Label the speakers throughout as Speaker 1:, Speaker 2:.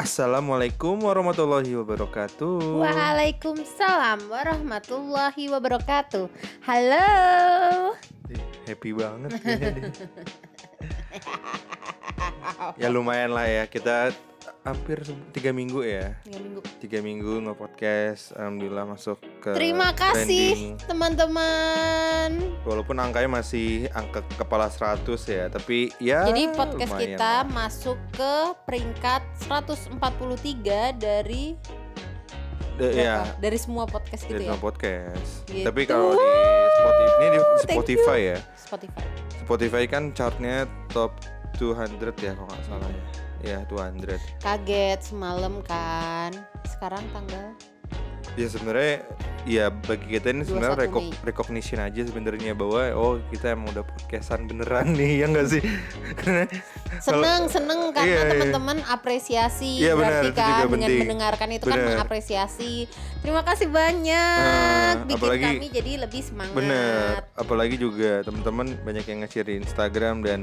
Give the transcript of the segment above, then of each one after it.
Speaker 1: Assalamualaikum warahmatullahi wabarakatuh.
Speaker 2: Waalaikumsalam warahmatullahi wabarakatuh. Halo.
Speaker 1: Ih, Happy banget kayaknya deh. Ya lumayan lah ya kita hampir tiga minggu ya.
Speaker 2: Tiga minggu.
Speaker 1: Tiga minggu nge-podcast Alhamdulillah masuk ke
Speaker 2: Terima kasih teman-teman.
Speaker 1: Walaupun angkanya masih angka kepala 100 ya Tapi ya
Speaker 2: Jadi podcast
Speaker 1: lumayan
Speaker 2: kita masuk ke peringkat 143 dari
Speaker 1: De- ya
Speaker 2: dari semua podcast gitu
Speaker 1: dari
Speaker 2: ya.
Speaker 1: semua podcast
Speaker 2: Gitu.
Speaker 1: Tapi kalau di Spotify Ini di
Speaker 2: Thank
Speaker 1: Spotify ya
Speaker 2: Spotify.
Speaker 1: Spotify kan chartnya top 200 ya kalau nggak salah ya Ya 200
Speaker 2: Kaget semalam kan. Sekarang tanggal
Speaker 1: Ya sebenarnya ya bagi kita ini sebenarnya
Speaker 2: 21
Speaker 1: recog-
Speaker 2: Mei.
Speaker 1: recognition aja sebenarnya bahwa oh kita emang udah podcastan beneran nih ya nggak sih? Karena
Speaker 2: seneng seneng karena
Speaker 1: Iya, iya.
Speaker 2: teman-teman apresiasi
Speaker 1: Iya, benar,
Speaker 2: berarti
Speaker 1: itu
Speaker 2: kan
Speaker 1: juga
Speaker 2: dengan
Speaker 1: penting.
Speaker 2: mendengarkan itu kan
Speaker 1: Benar.
Speaker 2: mengapresiasi terima kasih banyak
Speaker 1: Eh,
Speaker 2: bikin
Speaker 1: apalagi-
Speaker 2: kami jadi lebih semangat
Speaker 1: bener, apalagi juga teman-teman banyak yang nge-share di Instagram dan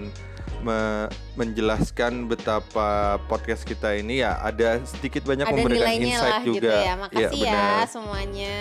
Speaker 1: me- menjelaskan betapa podcast kita ini ya ada sedikit banyak
Speaker 2: ada
Speaker 1: memberikan insight
Speaker 2: lah
Speaker 1: juga.
Speaker 2: gitu ya makasih ya,
Speaker 1: benar.
Speaker 2: semuanya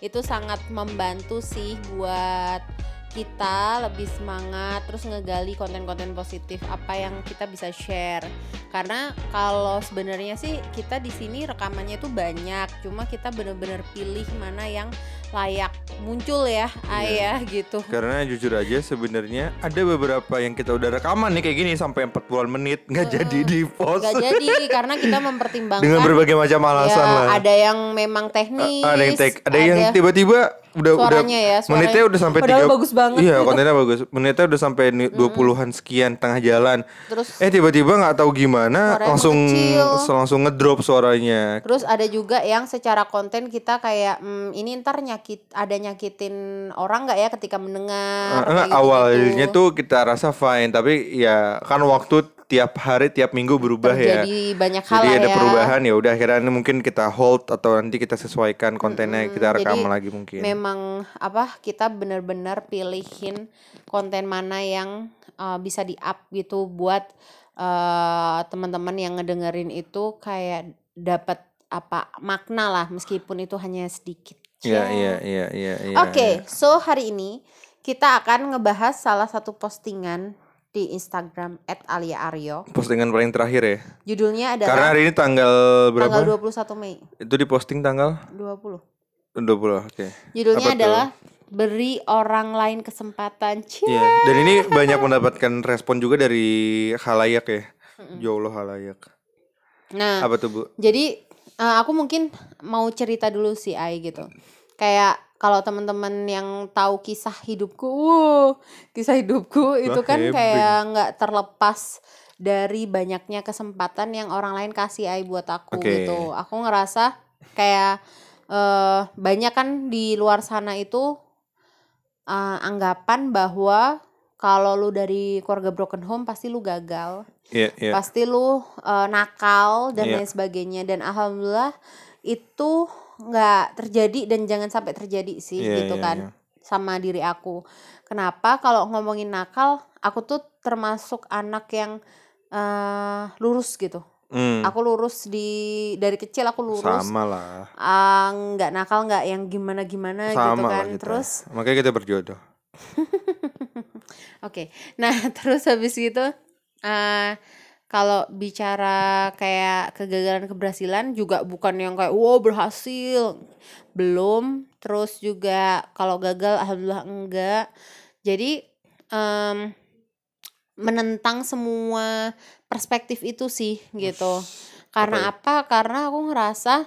Speaker 2: itu sangat membantu sih buat kita lebih semangat terus ngegali konten-konten positif apa yang kita bisa share karena kalau sebenarnya sih kita di sini rekamannya itu banyak cuma kita bener-bener pilih mana yang layak muncul ya
Speaker 1: Iya.
Speaker 2: ayah gitu
Speaker 1: Karena jujur aja sebenarnya ada beberapa yang kita udah rekaman nih kayak gini sampai 40 menit nggak jadi di post
Speaker 2: Gak jadi karena kita mempertimbangkan
Speaker 1: dengan berbagai macam alasan
Speaker 2: ya,
Speaker 1: lah.
Speaker 2: ada yang memang teknis
Speaker 1: ada yang take, ada, yang tiba-tiba udah udah
Speaker 2: suaranya ya suaranya
Speaker 1: menitnya udah sampai
Speaker 2: padahal
Speaker 1: tiga
Speaker 2: bagus banget
Speaker 1: Iya, kontennya bagus. Menitnya udah sampai ni- 20-an sekian tengah jalan.
Speaker 2: terus
Speaker 1: Eh tiba-tiba nggak tahu gimana langsung langsung ngedrop suaranya.
Speaker 2: Terus ada juga yang secara konten kita kayak hmm, ini ntar nyakit ada nyakitin orang nggak ya ketika mendengar?
Speaker 1: Enggak,
Speaker 2: kayak
Speaker 1: awalnya tuh kita rasa fine, tapi ya kan waktu tiap hari tiap minggu berubah ya.
Speaker 2: terjadi banyak hal
Speaker 1: Jadi ada
Speaker 2: ya.
Speaker 1: perubahan ya udah akhirnya ini mungkin kita hold atau nanti kita sesuaikan kontennya kita
Speaker 2: jadi
Speaker 1: rekam lagi mungkin.
Speaker 2: Memang apa kita benar-benar pilihin konten mana yang uh, bisa di up gitu buat uh, teman-teman yang ngedengerin itu kayak dapat apa makna lah meskipun itu hanya sedikit.
Speaker 1: Iya
Speaker 2: Ya.
Speaker 1: iya iya iya iya.
Speaker 2: Oke, so hari ini kita akan ngebahas salah satu postingan di Instagram @aliaaryo.
Speaker 1: Postingan paling terakhir ya.
Speaker 2: Judulnya
Speaker 1: Karena
Speaker 2: adalah
Speaker 1: hari ini tanggal berapa?
Speaker 2: tanggal 21 Mei
Speaker 1: Itu diposting tanggal
Speaker 2: 20.
Speaker 1: 20, oke.
Speaker 2: Judulnya
Speaker 1: Apa tuh?
Speaker 2: adalah beri orang lain kesempatan. Cie.
Speaker 1: Iya, dan ini banyak mendapatkan respon juga dari halayak ya. Ya Allah halayak.
Speaker 2: Nah,
Speaker 1: Apa tuh, Bu?
Speaker 2: jadi eh, aku mungkin mau cerita dulu sih Ai gitu. Kayak kalau teman-teman yang tahu kisah hidupku, wow, kisah hidupku itu
Speaker 1: Wah,
Speaker 2: kan
Speaker 1: hebring.
Speaker 2: kayak nggak terlepas dari banyaknya kesempatan yang orang lain kasih Ai buat aku
Speaker 1: Oke.
Speaker 2: gitu. Aku ngerasa kayak eh banyak kan di luar sana itu eh, anggapan bahwa kalau lu dari keluarga broken home pasti lu gagal
Speaker 1: Iya, iya.
Speaker 2: pasti lu uh, nakal dan
Speaker 1: Iya.
Speaker 2: lain sebagainya dan alhamdulillah itu nggak terjadi dan jangan sampai terjadi sih
Speaker 1: Iya,
Speaker 2: gitu
Speaker 1: iya,
Speaker 2: kan
Speaker 1: iya.
Speaker 2: sama diri aku kenapa kalau ngomongin nakal aku tuh termasuk anak yang uh, lurus gitu
Speaker 1: Hmm,
Speaker 2: aku lurus di dari kecil aku lurus
Speaker 1: sama lah.
Speaker 2: Ah, nggak nakal nggak yang gimana gimana gitu
Speaker 1: Sama lah
Speaker 2: kan
Speaker 1: kita.
Speaker 2: terus
Speaker 1: Makanya kita berjodoh.
Speaker 2: Oke, nah terus habis gitu, eh kalau bicara kayak kegagalan keberhasilan juga bukan yang kayak wow berhasil, belum. Terus juga kalau gagal alhamdulillah enggak. Jadi em, menentang semua perspektif itu sih gitu. Karena
Speaker 1: ya?
Speaker 2: apa? Karena aku ngerasa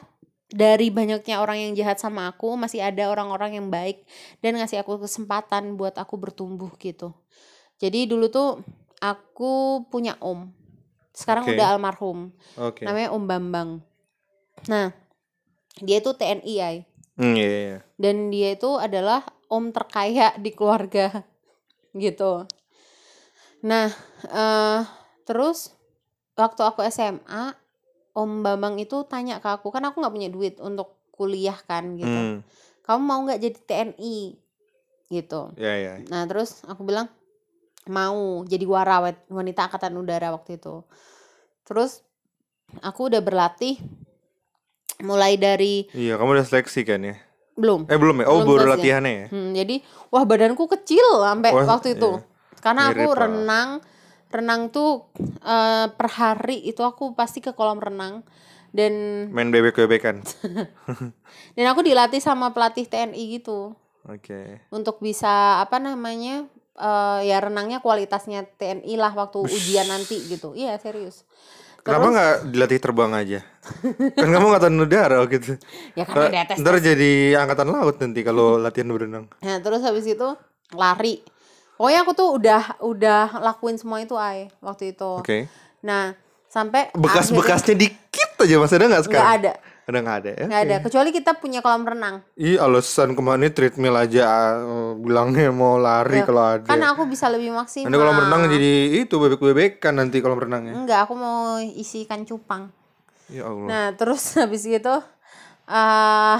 Speaker 2: dari banyaknya orang yang jahat sama aku masih ada orang-orang yang baik dan ngasih aku kesempatan buat aku bertumbuh gitu. Jadi dulu tuh aku punya om. Sekarang
Speaker 1: Oke.
Speaker 2: udah almarhum.
Speaker 1: Oke.
Speaker 2: Namanya Om Bambang. Nah, dia itu TNI ya.
Speaker 1: Hmm, iya, iya.
Speaker 2: Dan dia itu adalah om terkaya di keluarga gitu. Nah, eh terus waktu aku SMA, Om Bambang itu tanya ke aku, kan aku nggak punya duit untuk kuliah kan gitu.
Speaker 1: Hmm,
Speaker 2: Kamu mau nggak jadi TNI? Gitu.
Speaker 1: ya ya.
Speaker 2: Nah terus aku bilang mau jadi warawet wanita angkatan udara waktu itu. Terus aku udah berlatih mulai dari
Speaker 1: Iya, kamu udah seleksi kan ya?
Speaker 2: belum
Speaker 1: Eh belum ya? Oh,
Speaker 2: Belum
Speaker 1: baru
Speaker 2: ya.
Speaker 1: latihannya ya?
Speaker 2: Hmm, jadi wah badanku kecil sampai waktu itu.
Speaker 1: iya.
Speaker 2: Karena
Speaker 1: Mirip
Speaker 2: aku
Speaker 1: lah.
Speaker 2: Renang, tuh eh, per hari itu aku pasti ke kolam renang dan
Speaker 1: Main bebek-bebekan.
Speaker 2: dan aku dilatih sama pelatih TNI gitu
Speaker 1: Oke.
Speaker 2: untuk bisa apa namanya eh, ya renangnya kualitasnya TNI lah waktu ujian nanti gitu. Iya serius.
Speaker 1: Kenapa nggak dilatih terbang aja? kan kamu angkatan udara gitu.
Speaker 2: Ya karena ada tes.
Speaker 1: Ntar jadi angkatan laut nanti kalau latihan berenang.
Speaker 2: Nah terus habis itu lari. Pokoknya aku tuh udah udah lakuin semua itu ay waktu itu.
Speaker 1: Oke.
Speaker 2: Nah sampai
Speaker 1: Bekas-bekasnya dikit aja masih ada nggak sekarang?
Speaker 2: nggak ada
Speaker 1: Ada nggak ada ya?
Speaker 2: nggak ada kecuali kita punya kolam renang
Speaker 1: Ih alasan ke mana treadmill aja uh, bilangnya mau lari
Speaker 2: Ya,
Speaker 1: kalau ada.
Speaker 2: kan aku bisa lebih maksimal
Speaker 1: Nanti kolam renang jadi itu bebek-bebekan nanti kolam renangnya.
Speaker 2: enggak aku mau isi ikan cupang
Speaker 1: Ya Allah.
Speaker 2: nah terus habis gitu eh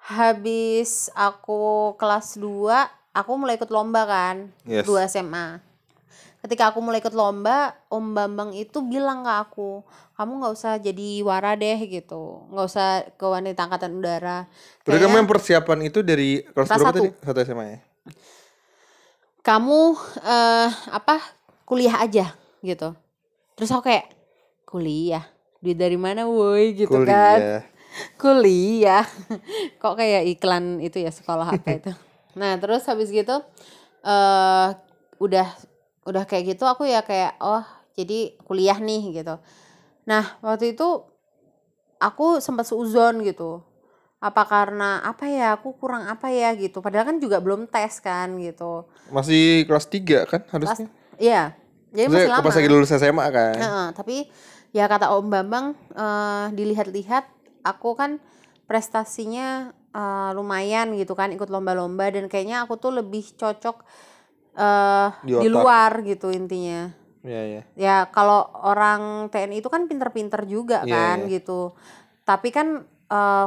Speaker 2: habis aku kelas 2 aku mulai ikut lomba kan
Speaker 1: Yes.
Speaker 2: 2 SMA ketika aku mulai ikut lomba Om Bambang itu bilang ke aku kamu nggak usah jadi wara deh gitu nggak usah ke wanita angkatan udara
Speaker 1: Berarti kamu yang persiapan itu dari kelas berapa
Speaker 2: satu.
Speaker 1: tadi? Satu SMA ya?
Speaker 2: kamu eh apa kuliah aja gitu terus aku kayak kuliah duit dari mana woi gitu kan
Speaker 1: Kuliah.
Speaker 2: kuliah kok kayak iklan itu ya sekolah apa itu nah terus habis gitu eh udah udah kayak gitu aku ya kayak oh jadi kuliah nih gitu. Nah waktu itu aku sempat seuzon gitu. Apa karena apa ya aku kurang apa ya gitu. Padahal kan juga belum tes kan gitu.
Speaker 1: Masih kelas 3 kan
Speaker 2: Kelas-
Speaker 1: harusnya?
Speaker 2: iya. Jadi masih
Speaker 1: Maksudnya
Speaker 2: lama.
Speaker 1: pas lagi lulus SMA kan?
Speaker 2: Tapi ya kata Om Bambang eh, dilihat-lihat aku kan prestasinya eh, lumayan gitu kan ikut lomba-lomba dan kayaknya aku tuh lebih cocok eh
Speaker 1: Di
Speaker 2: di, luar gitu intinya.
Speaker 1: Iya, iya.
Speaker 2: Ya kalau orang TNI itu kan pinter-pinter juga
Speaker 1: Iya,
Speaker 2: kan
Speaker 1: iya.
Speaker 2: gitu. Tapi kan eh,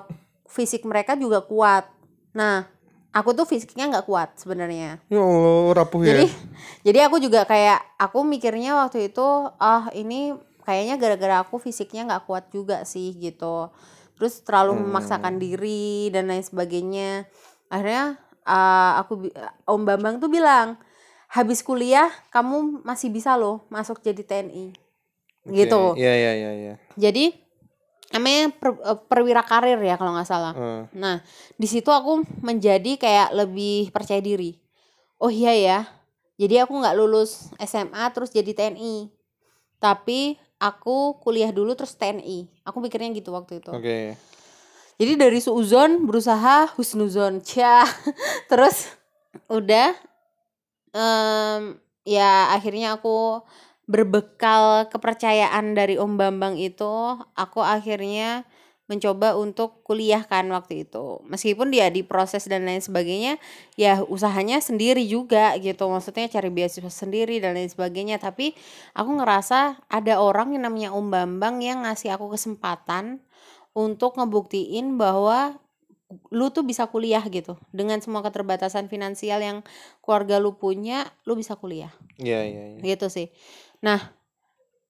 Speaker 2: fisik mereka juga kuat. Nah, aku tuh fisiknya nggak kuat sebenarnya.
Speaker 1: Ya Allah, rapuh ya.
Speaker 2: Jadi jadi aku juga kayak aku mikirnya waktu itu ah ini kayaknya gara-gara aku fisiknya nggak kuat juga sih gitu. Terus terlalu
Speaker 1: Hmm.
Speaker 2: memaksakan diri dan lain sebagainya. Akhirnya ah, aku Om Bambang tuh bilang, "Habis kuliah kamu masih bisa loh masuk jadi TNI." Gitu.
Speaker 1: Oke, Iya, iya, iya, iya.
Speaker 2: Jadi namanya per- eh, perwira karir ya kalau nggak salah.
Speaker 1: Heeh.
Speaker 2: Nah, di situ aku menjadi kayak lebih percaya diri. Oh iya ya. Jadi aku nggak lulus SMA terus jadi TNI. Tapi aku kuliah dulu terus TNI. Aku mikirnya gitu waktu itu.
Speaker 1: Oke.
Speaker 2: Jadi dari suuzon berusaha husnuzon. Cia. terus udah em, ya akhirnya aku berbekal kepercayaan dari Om Bambang itu, aku akhirnya mencoba untuk kuliah kan waktu itu. Meskipun dia diproses dan lain sebagainya, ya usahanya sendiri juga gitu. Maksudnya cari beasiswa sendiri dan lain sebagainya. Tapi aku ngerasa ada orang yang namanya Om Bambang yang ngasih aku kesempatan untuk ngebuktiin bahwa lu tuh bisa kuliah gitu. Dengan semua keterbatasan finansial yang keluarga lu punya, lu bisa kuliah
Speaker 1: Iya, iya, iya.
Speaker 2: gitu sih. Nah,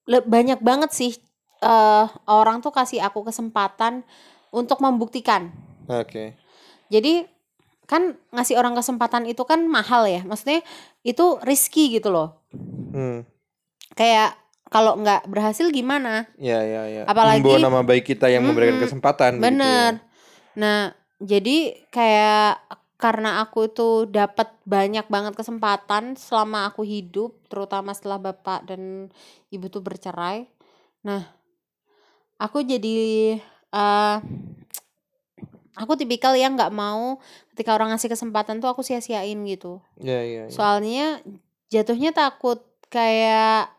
Speaker 2: banyak banget sih eh orang tuh kasih aku kesempatan untuk membuktikan.
Speaker 1: Oke.
Speaker 2: Jadi kan ngasih orang kesempatan itu kan mahal ya. Maksudnya itu risky gitu loh.
Speaker 1: Hmm.
Speaker 2: Kayak kalau nggak berhasil gimana?
Speaker 1: Iya, iya, iya.
Speaker 2: Apalagi-
Speaker 1: Membawa nama baik kita yang memberikan
Speaker 2: Mm-mm.
Speaker 1: kesempatan begitu ya.
Speaker 2: Bener. Nah, jadi kayak karena aku itu dapat banyak banget kesempatan selama aku hidup, terutama setelah bapak dan ibu tuh bercerai. Nah, aku jadi eh aku tipikal yang nggak mau ketika orang ngasih kesempatan tuh aku sia-siain gitu.
Speaker 1: Iya, iya, iya.
Speaker 2: Soalnya jatuhnya takut kayak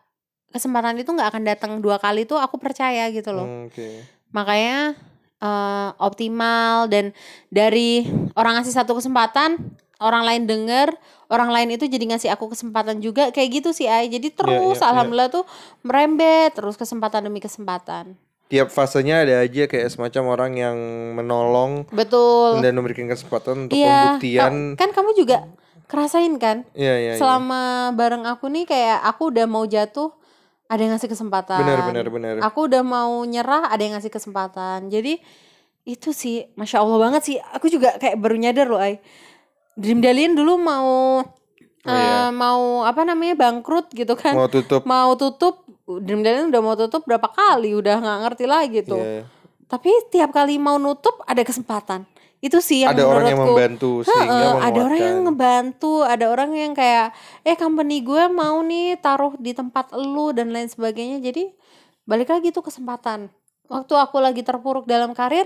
Speaker 2: kesempatan itu nggak akan datang dua kali tuh aku percaya gitu loh
Speaker 1: Hmm, Oke.
Speaker 2: makanya eh, optimal dan dari orang ngasih satu kesempatan orang lain denger orang lain itu jadi ngasih aku kesempatan juga kayak gitu sih ay jadi terus
Speaker 1: iya, iya.
Speaker 2: alhamdulillah tuh merembet terus kesempatan demi kesempatan
Speaker 1: Tiap fasenya ada aja kayak semacam orang yang menolong
Speaker 2: betul
Speaker 1: dan memberikan kesempatan untuk
Speaker 2: iya
Speaker 1: pembuktian.
Speaker 2: ka- kan kamu juga kerasain kan
Speaker 1: Iya, iya, iya.
Speaker 2: selama bareng aku nih kayak aku udah mau jatuh ada yang ngasih kesempatan.
Speaker 1: Benar, benar, benar.
Speaker 2: Aku udah mau nyerah, ada yang ngasih kesempatan. Jadi itu sih, masya Allah banget sih. Aku juga kayak baru nyadar loh, ay. Dream Dalian dulu mau
Speaker 1: Oh, iya.
Speaker 2: eh, mau apa namanya bangkrut gitu kan?
Speaker 1: Mau tutup.
Speaker 2: Mau tutup. Dream Dalian udah mau tutup berapa kali, udah nggak ngerti lagi tuh.
Speaker 1: Iya.
Speaker 2: Tapi tiap kali mau nutup ada kesempatan. Itu sih yang
Speaker 1: Ada orang yang membantu sehingga
Speaker 2: Heeh, ada orang yang ngebantu, ada orang yang kayak eh company gue mau nih taruh di tempat elu dan lain sebagainya. Jadi balik lagi tuh kesempatan. Waktu aku lagi terpuruk dalam karir,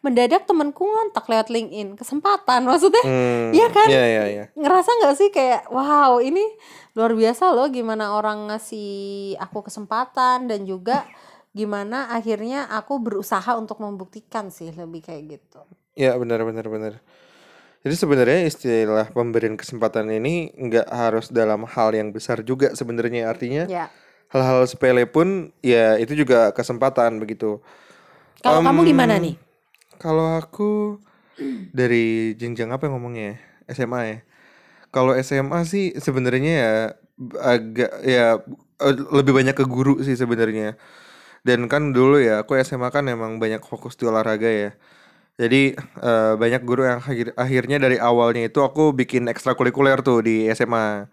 Speaker 2: mendadak temenku ngontak lewat LinkedIn, kesempatan maksudnya.
Speaker 1: Hmm,
Speaker 2: Iya kan?
Speaker 1: Iya, iya, iya.
Speaker 2: Ngerasa nggak sih kayak wow, ini luar biasa loh gimana orang ngasih aku kesempatan dan juga gimana akhirnya aku berusaha untuk membuktikan sih lebih kayak gitu.
Speaker 1: Ya benar benar benar. Jadi sebenarnya istilah pemberian kesempatan ini nggak harus dalam hal yang besar juga sebenarnya artinya
Speaker 2: Ya.
Speaker 1: Hal-hal sepele pun ya itu juga kesempatan begitu.
Speaker 2: Kalau kamu
Speaker 1: Em,
Speaker 2: gimana nih?
Speaker 1: Kalau aku dari jenjang apa yang ngomongnya ya? SMA ya. Kalau SMA sih sebenarnya ya agak ya eh, lebih banyak ke guru sih sebenarnya. Dan kan dulu ya aku SMA kan emang banyak fokus di olahraga ya. Jadi eh, banyak guru yang akhir- akhirnya dari awalnya itu aku bikin ekstrakurikuler tuh di SMA.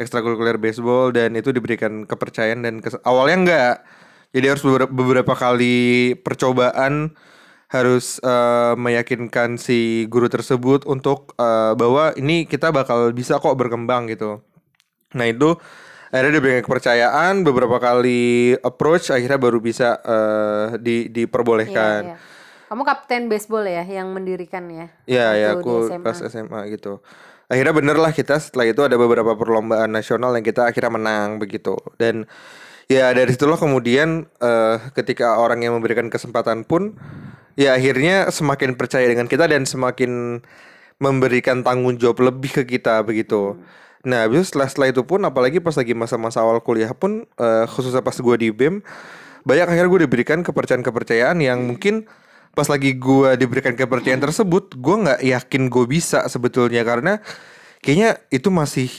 Speaker 1: Ekstrakurikuler baseball dan itu diberikan kepercayaan dan kes- awalnya enggak. Jadi harus beberapa, beberapa kali percobaan harus eh, meyakinkan si guru tersebut untuk eh, bahwa ini kita bakal bisa kok berkembang gitu. Nah itu akhirnya diberikan kepercayaan beberapa kali approach akhirnya baru bisa eh, di diperbolehkan.
Speaker 2: Iya, iya. Kamu kapten baseball ya yang mendirikan ya?
Speaker 1: Iya ya
Speaker 2: Waktu di
Speaker 1: aku
Speaker 2: SMA.
Speaker 1: pas SMA gitu. Akhirnya bener lah kita setelah itu ada beberapa perlombaan nasional yang kita akhirnya menang begitu. Dan ya dari situlah kemudian eh, ketika orang yang memberikan kesempatan pun ya akhirnya semakin percaya dengan kita dan semakin memberikan tanggung jawab lebih ke kita begitu. Nah, habis setelah setelah itu pun apalagi pas lagi masa-masa awal kuliah pun eh, khususnya pas gue di BEM banyak akhirnya gue diberikan kepercayaan-kepercayaan yang mungkin pas lagi gue diberikan kepercayaan tersebut gue nggak yakin gue bisa sebetulnya karena kayaknya itu masih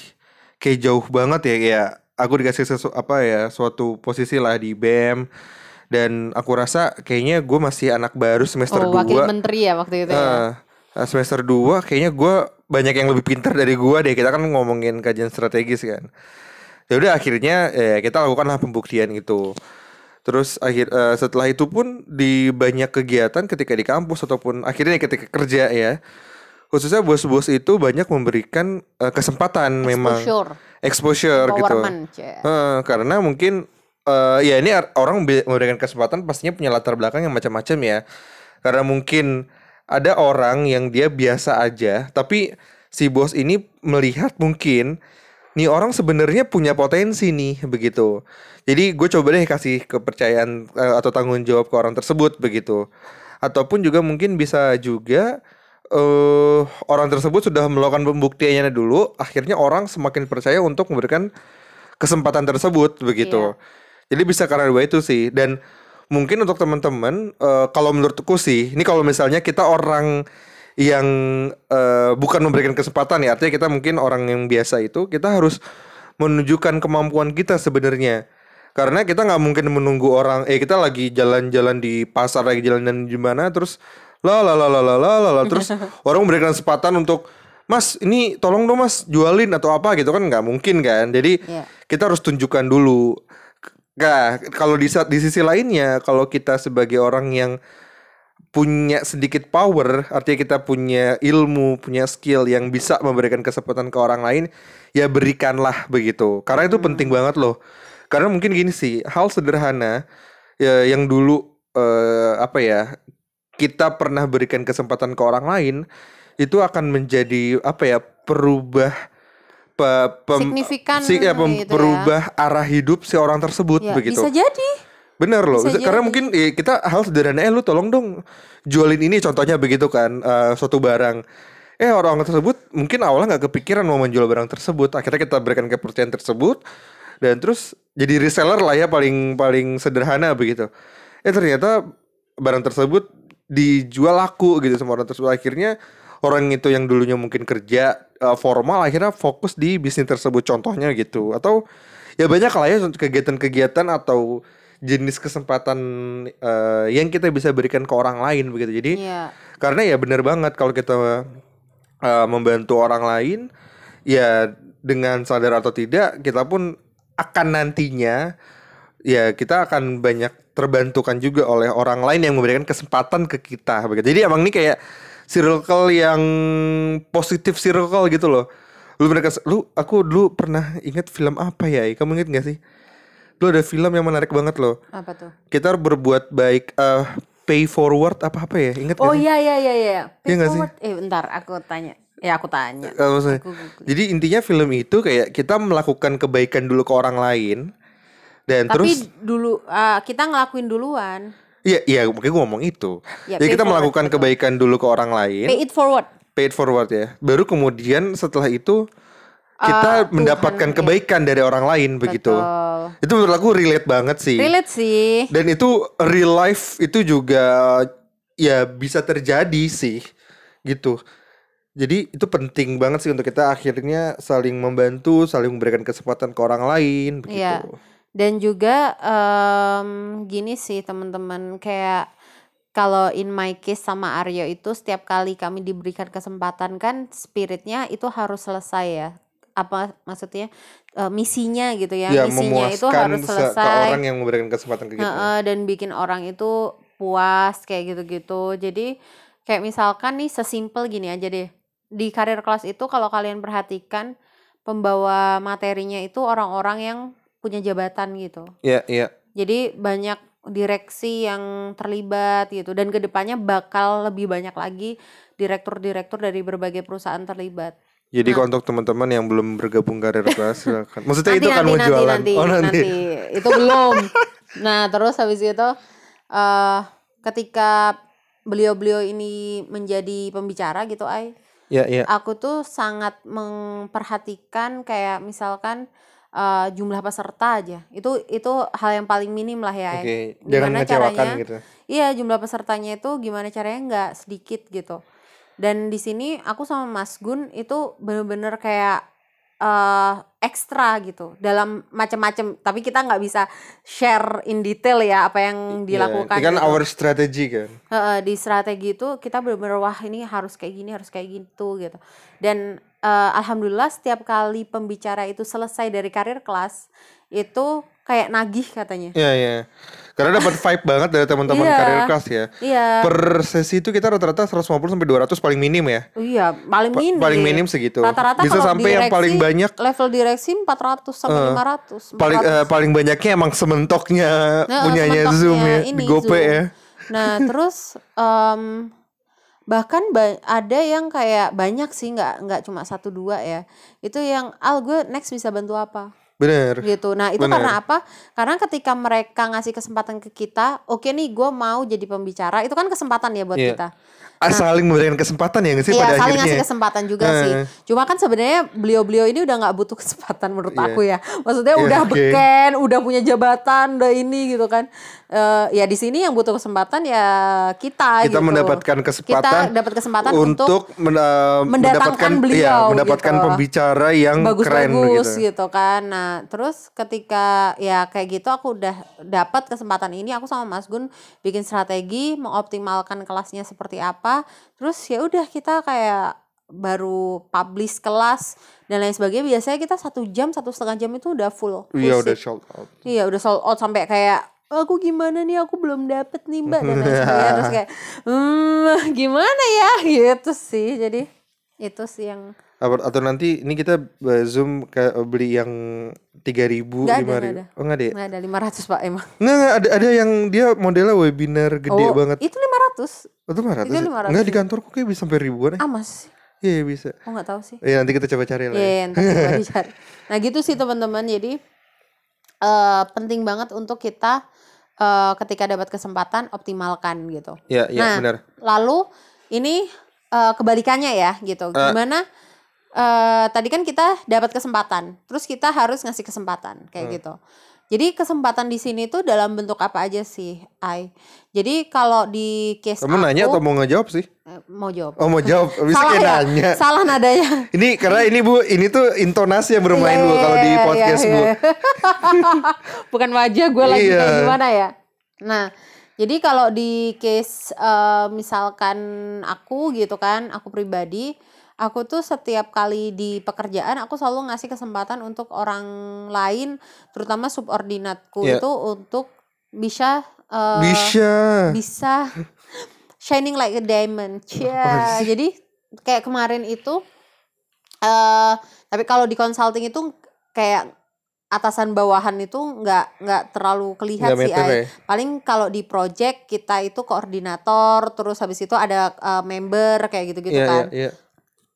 Speaker 1: kayak jauh banget ya kayak aku dikasih sesu apa ya suatu posisi lah di BEM dan aku rasa kayaknya gue masih anak baru semester
Speaker 2: Oh, wakil
Speaker 1: 2
Speaker 2: menteri ya waktu itu ya.
Speaker 1: Eh, semester 2 kayaknya gue banyak yang lebih pintar dari gue deh kita kan ngomongin kajian strategis kan. Ya udah akhirnya ya kita lakukanlah pembuktian itu terus akhir eh, setelah itu pun di banyak kegiatan ketika di kampus ataupun akhirnya ketika kerja ya khususnya bos-bos itu banyak memberikan eh, kesempatan memang
Speaker 2: Exposure,
Speaker 1: exposure gitu. Eh, karena mungkin eh ya ini orang be- memberikan kesempatan pastinya punya latar belakang yang macam-macam ya. Karena mungkin ada orang yang dia biasa aja, tapi si bos ini melihat mungkin nih orang sebenarnya punya potensi nih begitu. Jadi gue coba deh kasih kepercayaan eh, atau tanggung jawab ke orang tersebut begitu. Ataupun juga mungkin bisa juga eh orang tersebut sudah melakukan pembuktiannya dulu, akhirnya orang semakin percaya untuk memberikan kesempatan tersebut begitu. Jadi bisa karena dua itu sih dan mungkin untuk teman-teman eh, kalau menurutku sih ini kalau misalnya kita orang yang uh, bukan memberikan kesempatan ya. Artinya kita mungkin orang yang biasa itu kita harus menunjukkan kemampuan kita sebenarnya. Karena kita nggak mungkin menunggu orang eh kita lagi jalan-jalan di pasar lagi jalan-jalan di mana terus la la la la la la la terus orang memberikan kesempatan untuk Mas ini tolong dong mas jualin atau apa gitu kan nggak mungkin kan. Jadi
Speaker 2: yeah.
Speaker 1: kita harus tunjukkan dulu. Nah, kalau di, di sisi lainnya, kalau kita sebagai orang yang punya sedikit power, artinya kita punya ilmu, punya skill yang bisa memberikan kesempatan ke orang lain, ya berikanlah begitu. Karena itu penting banget loh. Karena mungkin gini sih, hal sederhana ya yang dulu eh, apa ya kita pernah berikan kesempatan ke orang lain itu akan menjadi apa ya perubah pe- pem-
Speaker 2: Signifikan
Speaker 1: si- ya, pem-
Speaker 2: gitu ya.
Speaker 1: perubah arah hidup si orang tersebut
Speaker 2: Ya,
Speaker 1: begitu.
Speaker 2: bisa jadi.
Speaker 1: Bener loh,
Speaker 2: Bisa
Speaker 1: karena
Speaker 2: jadi.
Speaker 1: mungkin eh, kita hal sederhana, eh lu tolong dong jualin ini contohnya begitu kan, eh, suatu barang. Eh orang tersebut mungkin awalnya nggak kepikiran mau menjual barang tersebut, akhirnya kita berikan kepercayaan tersebut dan terus jadi reseller lah ya paling paling sederhana begitu. Eh ternyata barang tersebut dijual laku gitu sama orang tersebut akhirnya orang itu yang dulunya mungkin kerja eh, formal akhirnya fokus di bisnis tersebut contohnya gitu atau ya banyak lah ya kegiatan-kegiatan atau jenis kesempatan eh, yang kita bisa berikan ke orang lain begitu. Jadi
Speaker 2: Iya.
Speaker 1: karena ya benar banget kalau kita eh, membantu orang lain ya dengan sadar atau tidak kita pun akan nantinya ya kita akan banyak terbantukan juga oleh orang lain yang memberikan kesempatan ke kita begitu. Jadi emang ini kayak circle yang positif circle gitu loh. Lu mereka lu aku dulu pernah ingat film apa ya? Kamu inget gak sih? Lu ada film yang menarik banget loh.
Speaker 2: Apa tuh?
Speaker 1: Kita berbuat baik eh pay forward apa apa ya? Ingat
Speaker 2: Oh
Speaker 1: sih?
Speaker 2: iya iya iya iya.
Speaker 1: Nggak sih?
Speaker 2: Forward. Eh bentar, aku tanya. Ya aku tanya.
Speaker 1: Maksudnya-
Speaker 2: Aku googling.
Speaker 1: Jadi intinya film itu kayak kita melakukan kebaikan dulu ke orang lain dan
Speaker 2: Tapi
Speaker 1: terus
Speaker 2: dulu ah, kita ngelakuin duluan.
Speaker 1: iya iya makanya gue ngomong itu.
Speaker 2: Ya,
Speaker 1: Jadi
Speaker 2: pay
Speaker 1: kita
Speaker 2: forward,
Speaker 1: melakukan
Speaker 2: betul.
Speaker 1: kebaikan dulu ke orang lain,
Speaker 2: Pay it forward.
Speaker 1: pay it forward ya. Baru kemudian setelah itu kita
Speaker 2: Tuhan,
Speaker 1: mendapatkan
Speaker 2: iya.
Speaker 1: kebaikan dari orang lain begitu.
Speaker 2: Betul.
Speaker 1: Itu menurut aku relate banget sih.
Speaker 2: Relate sih.
Speaker 1: Dan itu real life itu juga ya bisa terjadi sih gitu. Jadi itu penting banget sih untuk kita akhirnya saling membantu, saling memberikan kesempatan ke orang lain begitu.
Speaker 2: Iya. Dan juga em, gini sih teman-teman kayak kalau in my case sama Aryo itu setiap kali kami diberikan kesempatan kan spiritnya itu harus selesai ya. Apa maksudnya Eh, misinya gitu ya.
Speaker 1: Ya,
Speaker 2: misinya itu harus
Speaker 1: se- ke
Speaker 2: selesai.
Speaker 1: orang yang memberikan kesempatan ke kita.
Speaker 2: Heeh, dan bikin orang itu puas kayak gitu-gitu. Jadi kayak misalkan nih sesimpel gini aja deh. Di karir kelas itu kalau kalian perhatikan pembawa materinya itu orang-orang yang punya jabatan gitu.
Speaker 1: Iya, iya.
Speaker 2: Jadi banyak direksi yang terlibat gitu dan ke depannya bakal lebih banyak lagi direktur-direktur dari berbagai perusahaan terlibat.
Speaker 1: Jadi
Speaker 2: Nah.
Speaker 1: untuk teman-teman yang belum bergabung karir kelas silakan. Maksudnya
Speaker 2: nanti
Speaker 1: itu kan
Speaker 2: nanti
Speaker 1: mau
Speaker 2: nanti
Speaker 1: jualan.
Speaker 2: nanti
Speaker 1: oh nanti.
Speaker 2: nanti itu belum nah terus habis itu eh ketika beliau-beliau ini menjadi pembicara gitu ay
Speaker 1: Ya, ya.
Speaker 2: aku tuh sangat memperhatikan kayak misalkan eh, jumlah peserta aja itu itu hal yang paling minim lah ya.
Speaker 1: Oke, jangan
Speaker 2: Gimana
Speaker 1: ngecewakan
Speaker 2: caranya?
Speaker 1: gitu.
Speaker 2: Iya jumlah pesertanya itu gimana caranya nggak sedikit gitu. Dan di sini aku sama Mas Gun itu bener-bener kayak eh ekstra gitu dalam macam-macam. Tapi kita nggak bisa share in detail ya apa yang dilakukan.
Speaker 1: Ya, ini kan
Speaker 2: gitu.
Speaker 1: our strategy kan.
Speaker 2: Heeh, di strategi itu kita bener-bener wah ini harus kayak gini harus kayak gitu gitu. Dan eh, alhamdulillah setiap kali pembicara itu selesai dari karir kelas itu kayak nagih katanya.
Speaker 1: Iya, iya. Karena dapat vibe banget dari teman-teman
Speaker 2: Iya.
Speaker 1: karir kelas ya.
Speaker 2: Iya.
Speaker 1: Per sesi itu kita rata-rata 150 sampai 200 paling minim ya.
Speaker 2: Iya, paling
Speaker 1: Pa-
Speaker 2: minim.
Speaker 1: paling minim segitu.
Speaker 2: Rata-rata
Speaker 1: Bisa sampai yang
Speaker 2: direksi,
Speaker 1: paling banyak
Speaker 2: level direksi 400 sampai
Speaker 1: Eh,
Speaker 2: 500.
Speaker 1: paling
Speaker 2: 400.
Speaker 1: eh, paling banyaknya emang sementoknya
Speaker 2: Nah,
Speaker 1: punyanya
Speaker 2: sementoknya
Speaker 1: Zoom ya,
Speaker 2: ini,
Speaker 1: Gope
Speaker 2: Zoom.
Speaker 1: ya.
Speaker 2: Nah, terus em, bahkan ba- ada yang kayak banyak sih nggak nggak cuma satu dua ya. Itu yang al gue next bisa bantu apa?
Speaker 1: Bener.
Speaker 2: gitu. Nah itu
Speaker 1: Bener.
Speaker 2: karena apa? Karena ketika mereka ngasih kesempatan ke kita, oke nih gue mau jadi pembicara, itu kan kesempatan ya buat
Speaker 1: Iya.
Speaker 2: kita.
Speaker 1: Ah, saling memberikan kesempatan ya nggak sih
Speaker 2: Iya
Speaker 1: pada
Speaker 2: saling
Speaker 1: akhirnya.
Speaker 2: ngasih kesempatan juga
Speaker 1: Eh.
Speaker 2: sih. Cuma kan sebenarnya beliau-beliau ini udah nggak butuh kesempatan menurut
Speaker 1: Iya.
Speaker 2: aku ya. Maksudnya
Speaker 1: Iya,
Speaker 2: udah
Speaker 1: oke.
Speaker 2: beken, udah punya jabatan, udah ini gitu kan. Eh, ya di sini yang butuh kesempatan ya kita.
Speaker 1: kita
Speaker 2: gitu.
Speaker 1: mendapatkan kesempatan
Speaker 2: Kita dapat kesempatan untuk
Speaker 1: untuk mendapatkan
Speaker 2: beliau,
Speaker 1: iya, mendapatkan
Speaker 2: gitu.
Speaker 1: pembicara yang keren
Speaker 2: bagus-bagus
Speaker 1: gitu.
Speaker 2: gitu. kan. Nah, terus ketika ya kayak gitu aku udah dapat kesempatan ini, aku sama Mas Gun bikin strategi mengoptimalkan kelasnya seperti apa. Terus ya udah kita kayak baru publish kelas dan lain sebagainya. Biasanya kita satu jam, satu setengah jam itu udah full.
Speaker 1: Iya udah sold out.
Speaker 2: Iya udah sold out sampai kayak aku gimana nih aku belum dapet nih mbak dan lain sebagainya terus kayak hmm gimana ya gitu sih jadi itu sih yang
Speaker 1: Apa- Atau nanti ini kita eh, zoom ke beli yang tiga ribu, lima ribu. Oh nggak ada. ya?
Speaker 2: nggak ada 500 pak emang
Speaker 1: Nggak, nggak, ada ada yang dia modelnya webinar gede
Speaker 2: oh
Speaker 1: banget.
Speaker 2: itu 500
Speaker 1: Oh, itu 500.
Speaker 2: itu
Speaker 1: ya?
Speaker 2: 500
Speaker 1: Nggak di kantorku kayak bisa sampai ribuan ya.
Speaker 2: ah mas
Speaker 1: Iya iya, bisa.
Speaker 2: oh nggak tahu sih
Speaker 1: Ya nanti kita coba cari lah.
Speaker 2: Iya,
Speaker 1: ya.
Speaker 2: ntar coba dicari. Nah gitu sih teman-teman. Jadi eh penting banget untuk kita eh ketika dapat kesempatan optimalkan gitu.
Speaker 1: Iya iya
Speaker 2: Nah,
Speaker 1: benar.
Speaker 2: Lalu ini eh kebalikannya ya gitu.
Speaker 1: Eh.
Speaker 2: Gimana? Eh tadi kan kita dapat kesempatan, terus kita harus ngasih kesempatan kayak
Speaker 1: Hmm.
Speaker 2: gitu. Jadi kesempatan di sini tuh dalam bentuk apa aja sih, Ai? Jadi kalau di case
Speaker 1: Kamu nanya
Speaker 2: aku
Speaker 1: atau mau ngejawab sih?
Speaker 2: eh, mau jawab.
Speaker 1: Oh mau jawab, bisa
Speaker 2: Salah
Speaker 1: kayak
Speaker 2: ya?
Speaker 1: nanya.
Speaker 2: Salah nadanya.
Speaker 1: Ini karena ini bu, ini tuh intonasi yang bermain
Speaker 2: Iya,
Speaker 1: bu kalau di
Speaker 2: iya,
Speaker 1: podcast
Speaker 2: iya,
Speaker 1: bu.
Speaker 2: iya. Bukan wajah gue lagi
Speaker 1: Iya.
Speaker 2: kayak gimana ya. Nah, jadi kalau di case eh, misalkan aku gitu kan, aku pribadi, aku tuh setiap kali di pekerjaan aku selalu ngasih kesempatan untuk orang lain, terutama subordinatku
Speaker 1: Iya.
Speaker 2: itu untuk bisa eh,
Speaker 1: Bisa.
Speaker 2: bisa shining like a diamond. Cia. Jadi kayak kemarin itu eh tapi kalau di consulting itu kayak atasan bawahan itu nggak nggak terlalu kelihatan sih
Speaker 1: ya?
Speaker 2: Paling kalau di project kita itu koordinator, terus habis itu ada eh, member kayak gitu-gitu
Speaker 1: Iya,
Speaker 2: kan
Speaker 1: iya, iya.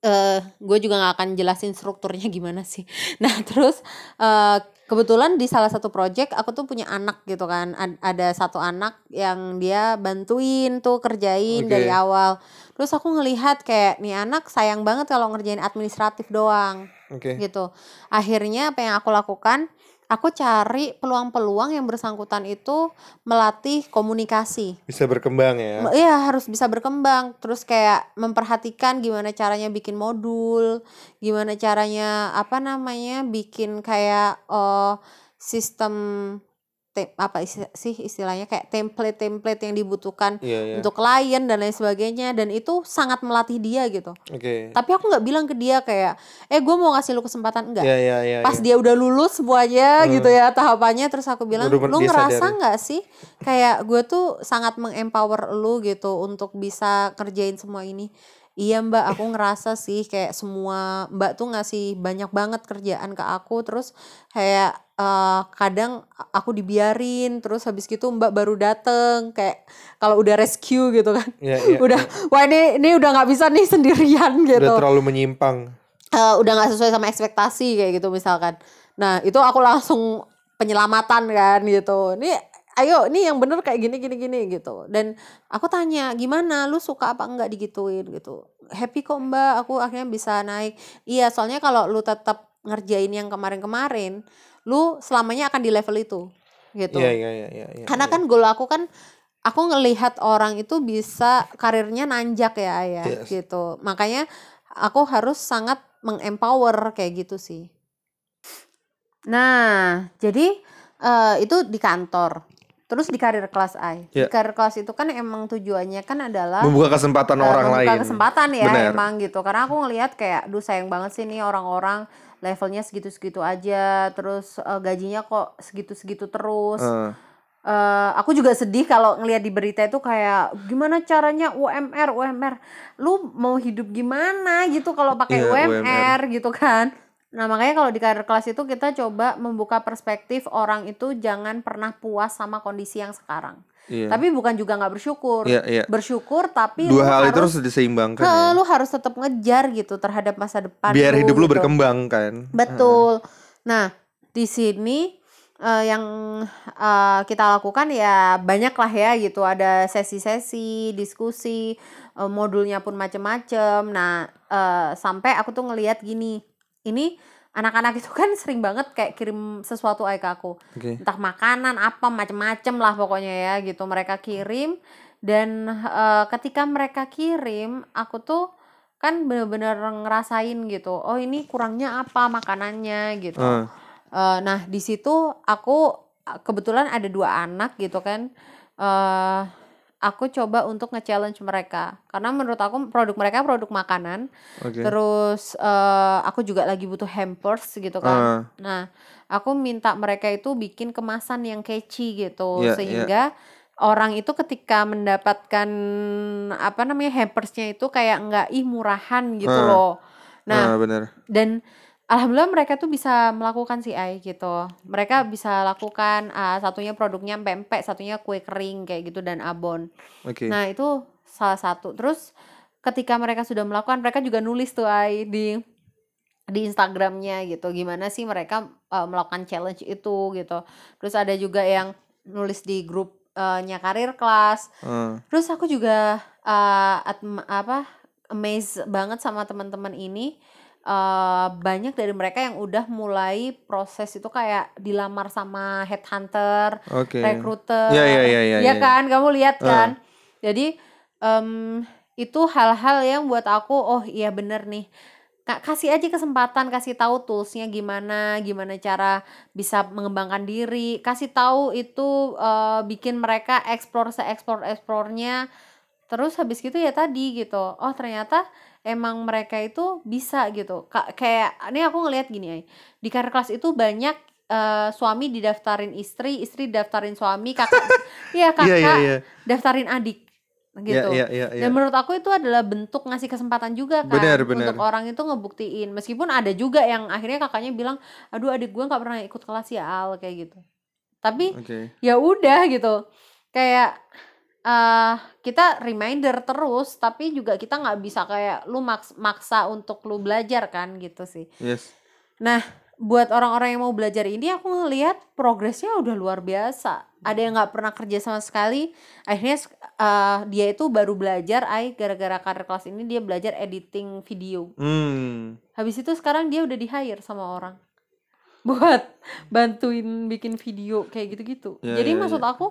Speaker 2: Eh gue juga nggak akan jelasin strukturnya gimana sih. Nah terus eh kebetulan di salah satu project aku tuh punya anak gitu kan. Ad- ada satu anak yang dia bantuin tuh kerjain
Speaker 1: Oke.
Speaker 2: dari awal. Terus aku ngelihat kayak nih anak sayang banget kalau ngerjain administratif doang
Speaker 1: Oke.
Speaker 2: gitu. Akhirnya apa yang aku lakukan? Aku cari peluang-peluang yang bersangkutan itu melatih komunikasi.
Speaker 1: Bisa berkembang ya.
Speaker 2: Iya harus bisa berkembang terus kayak memperhatikan gimana caranya bikin modul, gimana caranya apa namanya bikin kayak oh sistem te- apa sih istilahnya kayak template-template yang dibutuhkan
Speaker 1: Iya, iya.
Speaker 2: untuk klien dan lain sebagainya dan itu sangat melatih dia gitu.
Speaker 1: Oke.
Speaker 2: Tapi aku nggak bilang ke dia kayak eh gue mau ngasih lu kesempatan enggak
Speaker 1: Iya, iya, iya.
Speaker 2: pas
Speaker 1: iya.
Speaker 2: dia udah lulus semuanya
Speaker 1: Hmm.
Speaker 2: gitu ya tahapannya terus aku bilang
Speaker 1: Udah
Speaker 2: lu ngerasa
Speaker 1: sadar ya?"
Speaker 2: nggak sih kayak gue tuh sangat mengempower lu gitu untuk bisa kerjain semua ini iya mbak aku ngerasa sih kayak semua mbak tuh ngasih banyak banget kerjaan ke aku terus kayak eh, kadang aku dibiarin terus habis gitu mbak baru dateng kayak kalau udah rescue gitu kan
Speaker 1: Iya, iya.
Speaker 2: udah wah ini ini udah nggak bisa nih sendirian gitu
Speaker 1: Udah terlalu menyimpang.
Speaker 2: eh, udah nggak sesuai sama ekspektasi kayak gitu misalkan. Nah itu aku langsung penyelamatan kan gitu. Ini ayo ini yang bener kayak gini gini gini gitu. Dan aku tanya gimana lu suka apa enggak digituin gitu. Happy kok mbak aku akhirnya bisa naik. Iya soalnya kalau lu tetap ngerjain yang kemarin-kemarin, lu selamanya akan di level itu gitu.
Speaker 1: Iya, iya, iya, iya. iya,
Speaker 2: Karena
Speaker 1: iya.
Speaker 2: kan goal aku kan aku ngelihat orang itu bisa karirnya nanjak ya ya
Speaker 1: Yes.
Speaker 2: gitu. Makanya aku harus sangat mengempower kayak gitu sih. Nah, jadi eh, itu di kantor. Terus di karir kelas I. Di
Speaker 1: Ya.
Speaker 2: karir kelas itu kan emang tujuannya kan adalah
Speaker 1: membuka kesempatan
Speaker 2: eh,
Speaker 1: orang
Speaker 2: membuka
Speaker 1: lain.
Speaker 2: kesempatan ya
Speaker 1: Benar.
Speaker 2: emang gitu. Karena aku ngelihat kayak duh sayang banget sih nih orang-orang levelnya segitu-segitu aja, terus eh, gajinya kok segitu-segitu terus.
Speaker 1: Eh,
Speaker 2: Eh, aku juga sedih kalau ngelihat di berita itu kayak gimana caranya UMR UMR lu mau hidup gimana gitu kalau pakai
Speaker 1: Iya,
Speaker 2: UMR, gitu kan nah makanya kalau di karir kelas itu kita coba membuka perspektif orang itu jangan pernah puas sama kondisi yang sekarang
Speaker 1: iya.
Speaker 2: tapi bukan juga nggak bersyukur
Speaker 1: Iya, iya.
Speaker 2: bersyukur tapi
Speaker 1: Dua
Speaker 2: lu
Speaker 1: hal itu
Speaker 2: harus
Speaker 1: harus diseimbangkan
Speaker 2: He,
Speaker 1: ya.
Speaker 2: lu harus tetap ngejar gitu terhadap masa depan
Speaker 1: Biar hidup lu
Speaker 2: gitu.
Speaker 1: berkembang kan.
Speaker 2: Betul. Nah, di sini eh, yang eh, kita lakukan ya banyak lah ya gitu. Ada sesi-sesi, diskusi, eh, modulnya pun macem-macem. Nah, eh, sampai aku tuh ngelihat gini, ini anak-anak itu kan sering banget kayak kirim sesuatu aja ke aku.
Speaker 1: Oke.
Speaker 2: Entah makanan apa macem-macem lah pokoknya ya gitu. Mereka kirim dan eh, ketika mereka kirim, aku tuh kan bener-bener ngerasain gitu. Oh ini kurangnya apa makanannya gitu.
Speaker 1: Eh,
Speaker 2: Eh, nah di situ aku kebetulan ada dua anak gitu kan. eh aku coba untuk nge-challenge mereka karena menurut aku produk mereka produk makanan.
Speaker 1: Oke.
Speaker 2: Terus eh aku juga lagi butuh hampers gitu kan.
Speaker 1: Eh,
Speaker 2: Nah, aku minta mereka itu bikin kemasan yang catchy gitu
Speaker 1: Iya, iya.
Speaker 2: sehingga orang itu ketika mendapatkan apa namanya hampersnya itu kayak nggak ih murahan gitu
Speaker 1: Ah.
Speaker 2: loh. Nah,
Speaker 1: eh, bener.
Speaker 2: dan alhamdulillah mereka tuh bisa melakukan sih ay gitu. Mereka bisa lakukan ah, satunya produknya pempek, satunya kue kering kayak gitu dan abon.
Speaker 1: Oke.
Speaker 2: Nah, itu salah satu. Terus ketika mereka sudah melakukan, mereka juga nulis tuh ay di di Instagramnya gitu. Gimana sih mereka uh, melakukan challenge itu gitu. Terus ada juga yang nulis di grup uh, nya karir kelas.
Speaker 1: Eh,
Speaker 2: Terus aku juga uh, apa amazed banget sama teman-teman ini. Eh, banyak dari mereka yang udah mulai proses itu kayak dilamar sama headhunter,
Speaker 1: Oke.
Speaker 2: recruiter,
Speaker 1: Ya, ya, ya, ya,
Speaker 2: ya
Speaker 1: ya.
Speaker 2: kan? Kamu lihat kan? Jadi em, itu hal-hal yang buat aku, oh iya bener nih. Ka- kasih aja kesempatan, kasih tahu toolsnya gimana, gimana cara bisa mengembangkan diri, kasih tahu itu eh, bikin mereka explore se explore explore-nya. Terus habis gitu ya tadi gitu. Oh, ternyata emang mereka itu bisa gitu. Ka- kayak ini aku ngelihat gini ya. Di karir kelas itu banyak eh, suami didaftarin istri, istri daftarin suami, kakak iya kakak
Speaker 1: Iya, iya, iya.
Speaker 2: daftarin adik gitu.
Speaker 1: Iya, iya, iya,
Speaker 2: Dan
Speaker 1: iya.
Speaker 2: menurut aku itu adalah bentuk ngasih kesempatan juga kan
Speaker 1: Benar, benar.
Speaker 2: untuk orang itu ngebuktiin. Meskipun ada juga yang akhirnya kakaknya bilang, "Aduh, adik gue nggak pernah ikut kelas ya, Al," kayak gitu. Tapi
Speaker 1: Oke.
Speaker 2: ya udah gitu. Kayak eh kita reminder terus, tapi juga kita nggak bisa kayak lu maks- maksa untuk lu belajar kan gitu sih.
Speaker 1: Yes.
Speaker 2: Nah, buat orang-orang yang mau belajar ini aku ngelihat progresnya udah luar biasa. Ada yang nggak pernah kerja sama sekali, akhirnya eh, dia itu baru belajar, ay gara-gara karir kelas ini dia belajar editing video.
Speaker 1: Hmm.
Speaker 2: Habis itu sekarang dia udah di hire sama orang buat bantuin bikin video kayak gitu-gitu.
Speaker 1: Ya,
Speaker 2: Jadi
Speaker 1: ya,
Speaker 2: maksud
Speaker 1: ya.
Speaker 2: aku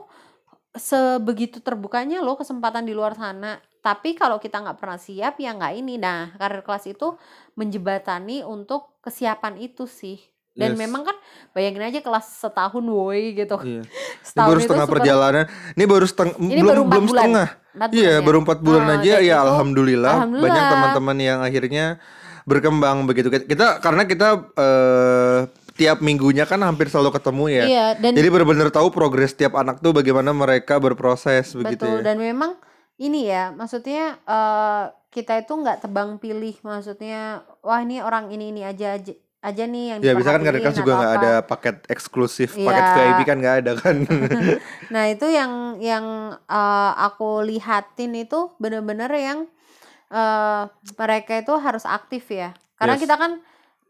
Speaker 2: sebegitu terbukanya loh kesempatan di luar sana. Tapi kalau kita nggak pernah siap ya nggak ini. Nah, karir kelas itu menjebatani untuk kesiapan itu sih. Dan
Speaker 1: Yes.
Speaker 2: memang kan bayangin aja kelas setahun woi gitu.
Speaker 1: Iya. Ini
Speaker 2: Setahun
Speaker 1: baru
Speaker 2: itu
Speaker 1: setengah
Speaker 2: super-
Speaker 1: perjalanan. Ini baru setengah
Speaker 2: Ini
Speaker 1: belum
Speaker 2: baru
Speaker 1: belum
Speaker 2: bulan.
Speaker 1: setengah. Iya,
Speaker 2: ya?
Speaker 1: baru empat bulan
Speaker 2: Ah,
Speaker 1: aja ya
Speaker 2: gitu.
Speaker 1: alhamdulillah,
Speaker 2: Alhamdulillah.
Speaker 1: banyak teman-teman yang akhirnya berkembang begitu. Kita karena kita eh, tiap minggunya kan hampir selalu ketemu ya.
Speaker 2: Iya, dan
Speaker 1: Jadi benar-benar tahu progres tiap anak tuh bagaimana mereka berproses begitu
Speaker 2: Betul,
Speaker 1: ya.
Speaker 2: dan memang ini ya, maksudnya eh, kita itu nggak tebang pilih, maksudnya wah ini orang ini ini aja aja, aja nih yang
Speaker 1: Ya bisa kan kadang
Speaker 2: diperhatiin
Speaker 1: juga nggak ada paket eksklusif, paket
Speaker 2: Iya.
Speaker 1: VIP kan nggak ada kan.
Speaker 2: Nah itu yang yang eh, aku lihatin itu bener-bener yang eh, mereka itu harus aktif ya, karena
Speaker 1: Yes.
Speaker 2: kita kan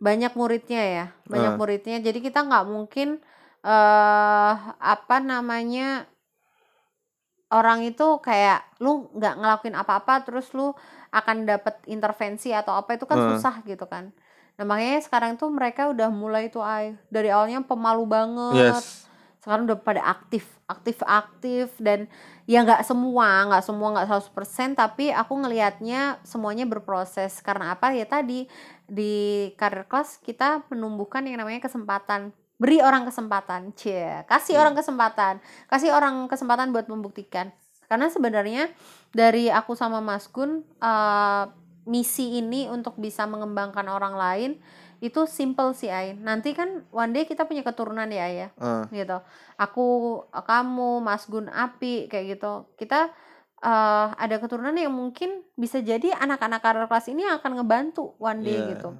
Speaker 2: banyak muridnya ya, banyak
Speaker 1: Ah.
Speaker 2: muridnya, jadi kita nggak mungkin eh apa namanya orang itu kayak lu nggak ngelakuin apa-apa terus lu akan dapat intervensi atau apa itu kan
Speaker 1: Ah.
Speaker 2: susah gitu kan. Nah makanya sekarang tuh mereka udah mulai tuh ay dari awalnya pemalu banget,
Speaker 1: yes.
Speaker 2: sekarang udah pada aktif, aktif, aktif dan ya nggak semua, nggak semua nggak 100% tapi aku ngelihatnya semuanya berproses karena apa ya tadi di karir kelas kita menumbuhkan yang namanya kesempatan beri orang kesempatan, cie, kasih orang kesempatan, kasih orang kesempatan buat membuktikan. Karena sebenarnya dari aku sama Mas Gun eh, misi ini untuk bisa mengembangkan orang lain itu simple sih Ain. Nanti kan one day kita punya keturunan ya ya
Speaker 1: Ah,
Speaker 2: gitu. Aku, kamu, Mas Gun, Api kayak gitu. Kita eh, ada keturunan yang mungkin bisa jadi anak-anak karir kelas ini akan ngebantu one day
Speaker 1: Iya.
Speaker 2: gitu.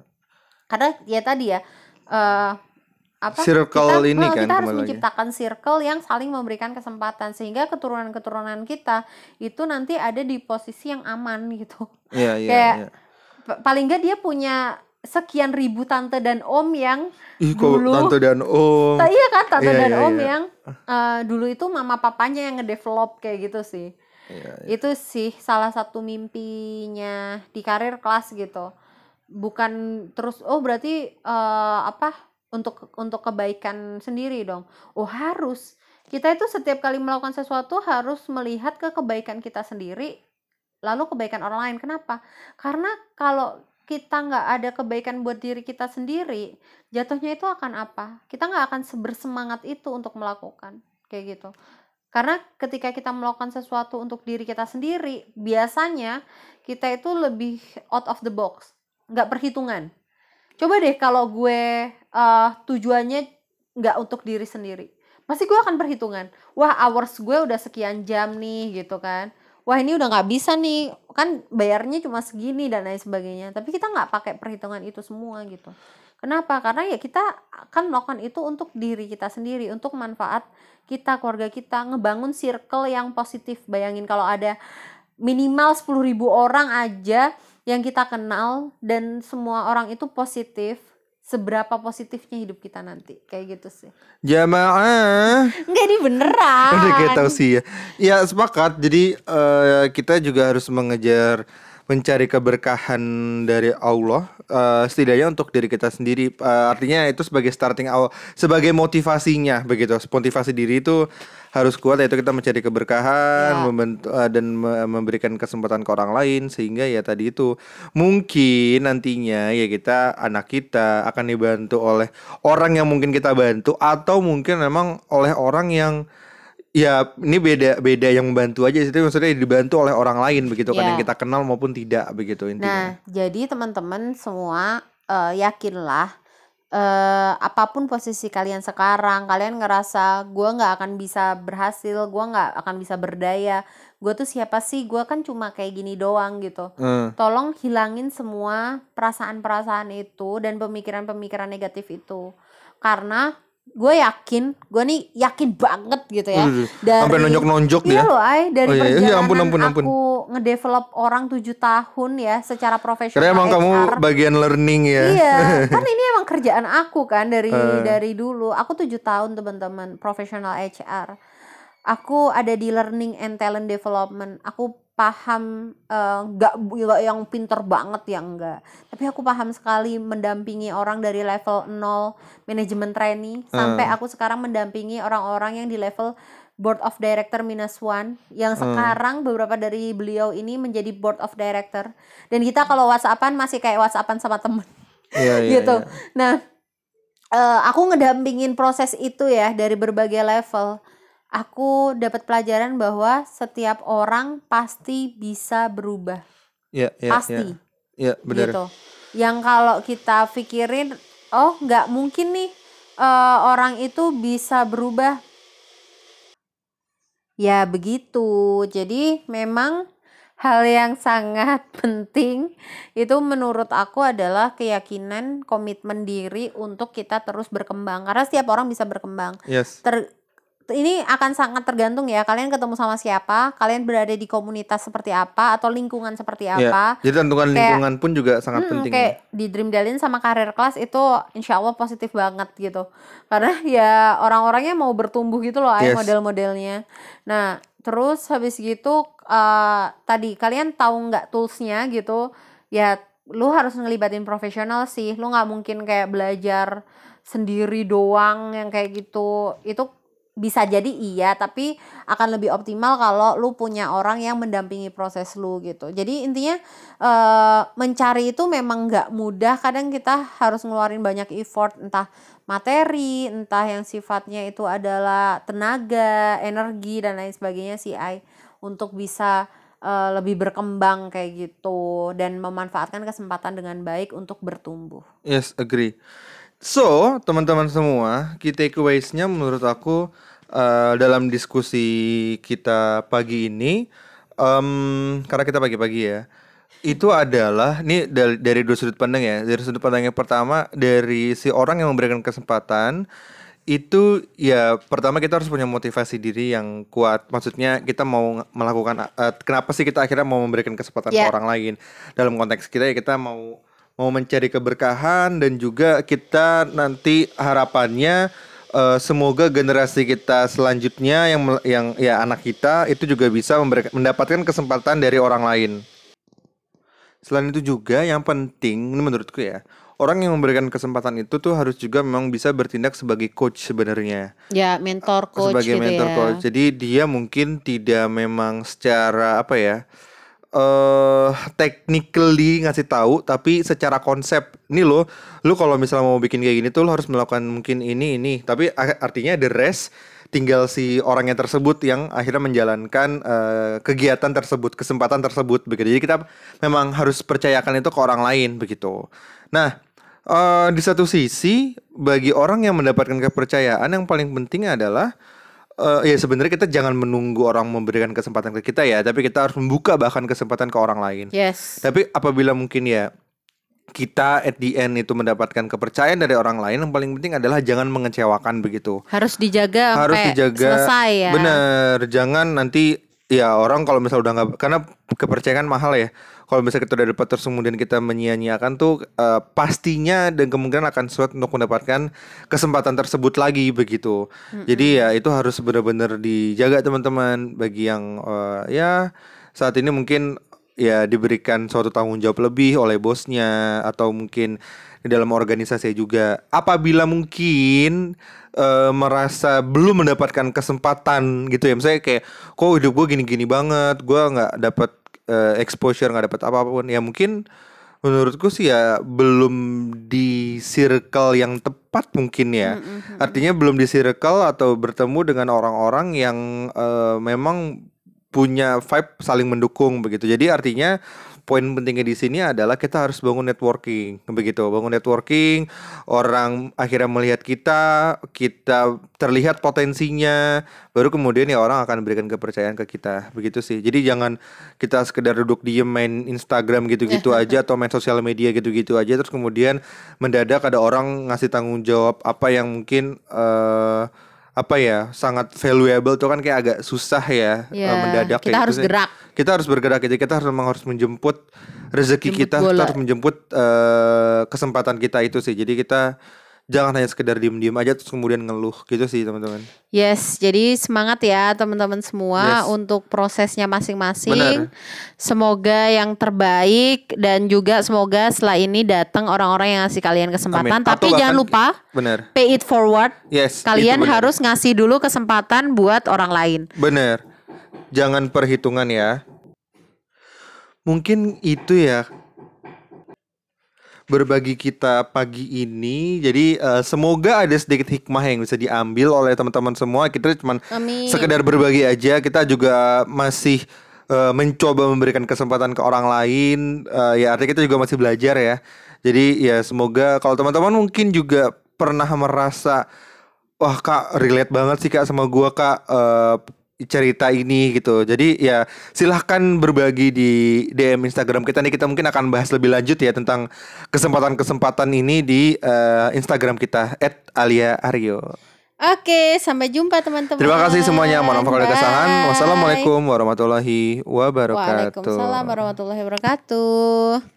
Speaker 2: Karena ya tadi ya eh apa
Speaker 1: Circle
Speaker 2: kita,
Speaker 1: ini
Speaker 2: eh,
Speaker 1: kan
Speaker 2: kita harus
Speaker 1: kembali lagi.
Speaker 2: menciptakan circle yang saling memberikan kesempatan sehingga keturunan-keturunan kita itu nanti ada di posisi yang aman gitu.
Speaker 1: Iya, iya,
Speaker 2: Kayak. Pa- paling nggak dia punya sekian ribu tante dan om yang
Speaker 1: Ih, kok
Speaker 2: dulu-
Speaker 1: tante dan om.
Speaker 2: Iya kan tante
Speaker 1: Iya,
Speaker 2: dan
Speaker 1: iya,
Speaker 2: om
Speaker 1: iya.
Speaker 2: yang eh, dulu itu mama papanya yang ngedevelop kayak gitu sih.
Speaker 1: Iya, iya.
Speaker 2: Itu sih salah satu mimpinya di karir kelas gitu. Bukan terus oh berarti eh, apa untuk untuk kebaikan sendiri dong. Oh harus. Kita itu setiap kali melakukan sesuatu harus melihat ke kebaikan kita sendiri lalu kebaikan orang lain. Kenapa? Karena kalau kita nggak ada kebaikan buat diri kita sendiri, jatuhnya itu akan apa? Kita nggak akan bersemangat itu untuk melakukan kayak gitu. Karena ketika kita melakukan sesuatu untuk diri kita sendiri, biasanya kita itu lebih out of the box, nggak perhitungan. Coba deh kalau gue eh, tujuannya nggak untuk diri sendiri, pasti gue akan perhitungan. Wah hours gue udah sekian jam nih gitu kan. Wah ini udah nggak bisa nih, kan bayarnya cuma segini dan lain sebagainya. Tapi kita nggak pakai perhitungan itu semua gitu. Kenapa? Karena ya kita akan melakukan itu untuk diri kita sendiri, untuk manfaat kita, keluarga kita, ngebangun circle yang positif. Bayangin kalau ada minimal 10.000 orang aja yang kita kenal dan semua orang itu positif, seberapa positifnya hidup kita nanti. Kayak gitu sih.
Speaker 1: Jamaah.
Speaker 2: Enggak ini beneran.
Speaker 1: Udah kayak tahu sih ya. Ya sepakat. Jadi eh, kita juga harus mengejar mencari keberkahan dari Allah eh, setidaknya untuk diri kita sendiri Eh, artinya itu sebagai starting awal sebagai motivasinya begitu motivasi diri itu harus kuat yaitu kita mencari keberkahan
Speaker 2: Ya.
Speaker 1: eh, dan me- memberikan kesempatan ke orang lain sehingga ya tadi itu mungkin nantinya ya kita anak kita akan dibantu oleh orang yang mungkin kita bantu atau mungkin memang oleh orang yang ya ini beda beda yang membantu aja sih itu maksudnya dibantu oleh orang lain begitu kan
Speaker 2: Ya.
Speaker 1: yang kita kenal maupun tidak begitu
Speaker 2: Nah,
Speaker 1: intinya.
Speaker 2: jadi teman-teman semua eh, yakinlah eh, apa pun posisi kalian sekarang, kalian ngerasa gue nggak akan bisa berhasil, gue nggak akan bisa berdaya, gue tuh siapa sih? Gue kan cuma kayak gini doang gitu.
Speaker 1: Hmm.
Speaker 2: Tolong hilangin semua perasaan-perasaan itu dan pemikiran-pemikiran negatif itu, karena gue yakin, gue nih yakin banget gitu ya. Dari
Speaker 1: sampai nonjok-nonjok
Speaker 2: Iya
Speaker 1: dia.
Speaker 2: loh, Ay, dari
Speaker 1: Oh iya, iya,
Speaker 2: perjalanan
Speaker 1: ampun, ampun, ampun.
Speaker 2: aku ngedevelop orang tujuh tahun ya secara profesional
Speaker 1: Karena emang kamu
Speaker 2: HR.
Speaker 1: bagian learning ya.
Speaker 2: Iya, kan ini emang kerjaan aku kan dari
Speaker 1: Eh.
Speaker 2: dari dulu. Aku tujuh tahun teman-teman profesional HR. Aku ada di learning and talent development. Aku paham eh, nggak nggak yang pinter banget ya enggak. Tapi aku paham sekali mendampingi orang dari level 0 manajemen trainee sampai aku sekarang mendampingi orang-orang yang di level board of director minus one yang sekarang beberapa dari beliau ini menjadi board of director dan kita kalau whatsappan masih kayak whatsappan sama temen
Speaker 1: Iya, iya,
Speaker 2: gitu.
Speaker 1: iya.
Speaker 2: Nah, eh, aku ngedampingin proses itu ya dari berbagai level. Aku dapat pelajaran bahwa setiap orang pasti bisa berubah,
Speaker 1: Iya, iya,
Speaker 2: pasti
Speaker 1: iya. Iya, benar.
Speaker 2: gitu. Yang kalau kita pikirin, oh nggak mungkin nih eh, orang itu bisa berubah. Ya begitu. Jadi memang hal yang sangat penting itu menurut aku adalah keyakinan, komitmen diri untuk kita terus berkembang. Karena setiap orang bisa berkembang.
Speaker 1: Yes.
Speaker 2: Ter ini akan sangat tergantung ya kalian ketemu sama siapa, kalian berada di komunitas seperti apa atau lingkungan seperti
Speaker 1: Iya.
Speaker 2: apa.
Speaker 1: Jadi tentukan
Speaker 2: Kayak-
Speaker 1: lingkungan pun juga sangat
Speaker 2: Mm,
Speaker 1: penting.
Speaker 2: kayak
Speaker 1: ya.
Speaker 2: di Dream Dalin sama karir kelas itu insya Allah positif banget gitu karena ya orang-orangnya mau bertumbuh gitu loh
Speaker 1: Yes.
Speaker 2: model-modelnya nah terus habis gitu eh, tadi kalian tahu nggak toolsnya gitu ya lu harus ngelibatin profesional sih lu nggak mungkin kayak belajar sendiri doang yang kayak gitu itu bisa jadi iya tapi akan lebih optimal kalau lu punya orang yang mendampingi proses lu gitu. Jadi intinya eh mencari itu memang nggak mudah. Kadang kita harus ngeluarin banyak effort entah materi entah yang sifatnya itu adalah tenaga energi dan lain sebagainya sih Ai untuk bisa eh, lebih berkembang kayak gitu dan memanfaatkan kesempatan dengan baik untuk bertumbuh.
Speaker 1: Yes, agree. So, teman-teman semua, key takeaways-nya menurut aku eh, dalam diskusi kita pagi ini, em, karena kita pagi-pagi ya, itu adalah ini dari, dari dua sudut pandang ya. Dari sudut pandang yang pertama dari si orang yang memberikan kesempatan itu ya pertama kita harus punya motivasi diri yang kuat. Maksudnya kita mau melakukan eh, kenapa sih kita akhirnya mau memberikan kesempatan ke
Speaker 2: Ya.
Speaker 1: orang lain? Dalam konteks kita ya kita mau mau mencari keberkahan dan juga kita nanti harapannya eh, semoga generasi kita selanjutnya yang yang ya anak kita itu juga bisa mendapatkan kesempatan dari orang lain. Selain itu juga yang penting ini menurutku ya orang yang memberikan kesempatan itu tuh harus juga memang bisa bertindak sebagai coach sebenarnya
Speaker 2: ya mentor coach
Speaker 1: sebagai
Speaker 2: gitu
Speaker 1: mentor
Speaker 2: ya
Speaker 1: coach. Jadi dia mungkin tidak memang secara apa ya eh technically ngasih tahu tapi secara konsep ini loh lu kalau misalnya mau bikin kayak gini tuh lu harus melakukan mungkin ini ini. Tapi artinya the rest tinggal si orangnya tersebut yang akhirnya menjalankan eh, kegiatan tersebut kesempatan tersebut begitu. Jadi kita memang harus percayakan itu ke orang lain begitu. Nah eh, di satu sisi bagi orang yang mendapatkan kepercayaan yang paling penting adalah eh ya sebenarnya kita jangan menunggu orang memberikan kesempatan ke kita ya, tapi kita harus membuka bahkan kesempatan ke orang lain.
Speaker 2: yes
Speaker 1: Tapi apabila mungkin ya kita at the end itu mendapatkan kepercayaan dari orang lain, yang paling penting adalah jangan mengecewakan begitu.
Speaker 2: harus dijaga
Speaker 1: Harus
Speaker 2: sampai
Speaker 1: dijaga.
Speaker 2: selesai ya
Speaker 1: Bener, jangan nanti ya orang kalau misalnya udah nggak karena kepercayaan mahal ya. Kalau misalnya kita udah dapat terus kemudian kita menyia-nyiakan tuh eh, pastinya dan kemungkinan akan sulit untuk mendapatkan kesempatan tersebut lagi begitu. Jadi ya itu harus benar-benar dijaga teman-teman bagi yang eh, ya saat ini mungkin ya diberikan suatu tanggung jawab lebih oleh bosnya atau mungkin di dalam organisasi juga. Apabila mungkin eh, merasa belum mendapatkan kesempatan gitu ya, misalnya kayak kok hidup gue gini-gini banget, gue nggak dapat eh, exposure, nggak dapat apa-apapun, ya mungkin menurutku sih ya belum di circle yang tepat mungkin ya. Artinya belum di circle atau bertemu dengan orang-orang yang eh, memang punya vibe saling mendukung begitu. Jadi artinya poin pentingnya di sini adalah kita harus bangun networking begitu. Bangun networking, orang akhirnya melihat kita, kita terlihat potensinya, baru kemudian ya orang akan berikan kepercayaan ke kita. Begitu sih. Jadi jangan kita sekedar duduk diem main Instagram gitu-gitu aja atau main sosial media gitu-gitu aja terus kemudian mendadak ada orang ngasih tanggung jawab apa yang mungkin eh apa ya sangat valuable tuh kan kayak agak susah ya eh,
Speaker 2: Ya,
Speaker 1: mendadak
Speaker 2: kita
Speaker 1: kayak
Speaker 2: harus
Speaker 1: gitu
Speaker 2: gerak.
Speaker 1: Kita harus bergerak gitu. Kita harus memang harus menjemput rezeki
Speaker 2: Jemput
Speaker 1: kita, kita
Speaker 2: bola.
Speaker 1: harus menjemput eh, kesempatan kita itu sih. Jadi kita jangan hanya sekedar diem-diem aja terus kemudian ngeluh gitu sih teman-teman.
Speaker 2: Yes, jadi semangat ya teman-teman semua
Speaker 1: Yes.
Speaker 2: untuk prosesnya masing-masing. Semoga yang terbaik dan juga semoga setelah ini datang orang-orang yang ngasih kalian kesempatan.
Speaker 1: Amin.
Speaker 2: Tapi
Speaker 1: Atau
Speaker 2: jangan lupa
Speaker 1: Benar.
Speaker 2: pay it forward.
Speaker 1: Yes.
Speaker 2: Kalian harus ngasih dulu kesempatan buat orang lain.
Speaker 1: Bener. Jangan perhitungan ya. Mungkin itu ya berbagi kita pagi ini. Jadi eh, semoga ada sedikit hikmah yang bisa diambil oleh teman-teman semua. Kita cuma sekedar berbagi aja. Kita juga masih eh, mencoba memberikan kesempatan ke orang lain. Eh, ya artinya kita juga masih belajar ya. Jadi ya semoga kalau teman-teman mungkin juga pernah merasa wah kak relate banget sih kak sama gua kak eh, cerita ini gitu. Jadi ya silahkan berbagi di DM Instagram kita nih. Kita mungkin akan bahas lebih lanjut ya tentang kesempatan-kesempatan ini di eh, Instagram kita @alia_aryo.
Speaker 2: Oke, sampai jumpa teman-teman.
Speaker 1: Terima kasih semuanya. Mohon maaf kalau ada kesalahan. Wassalamualaikum warahmatullahi wabarakatuh.
Speaker 2: Waalaikumsalam warahmatullahi wabarakatuh.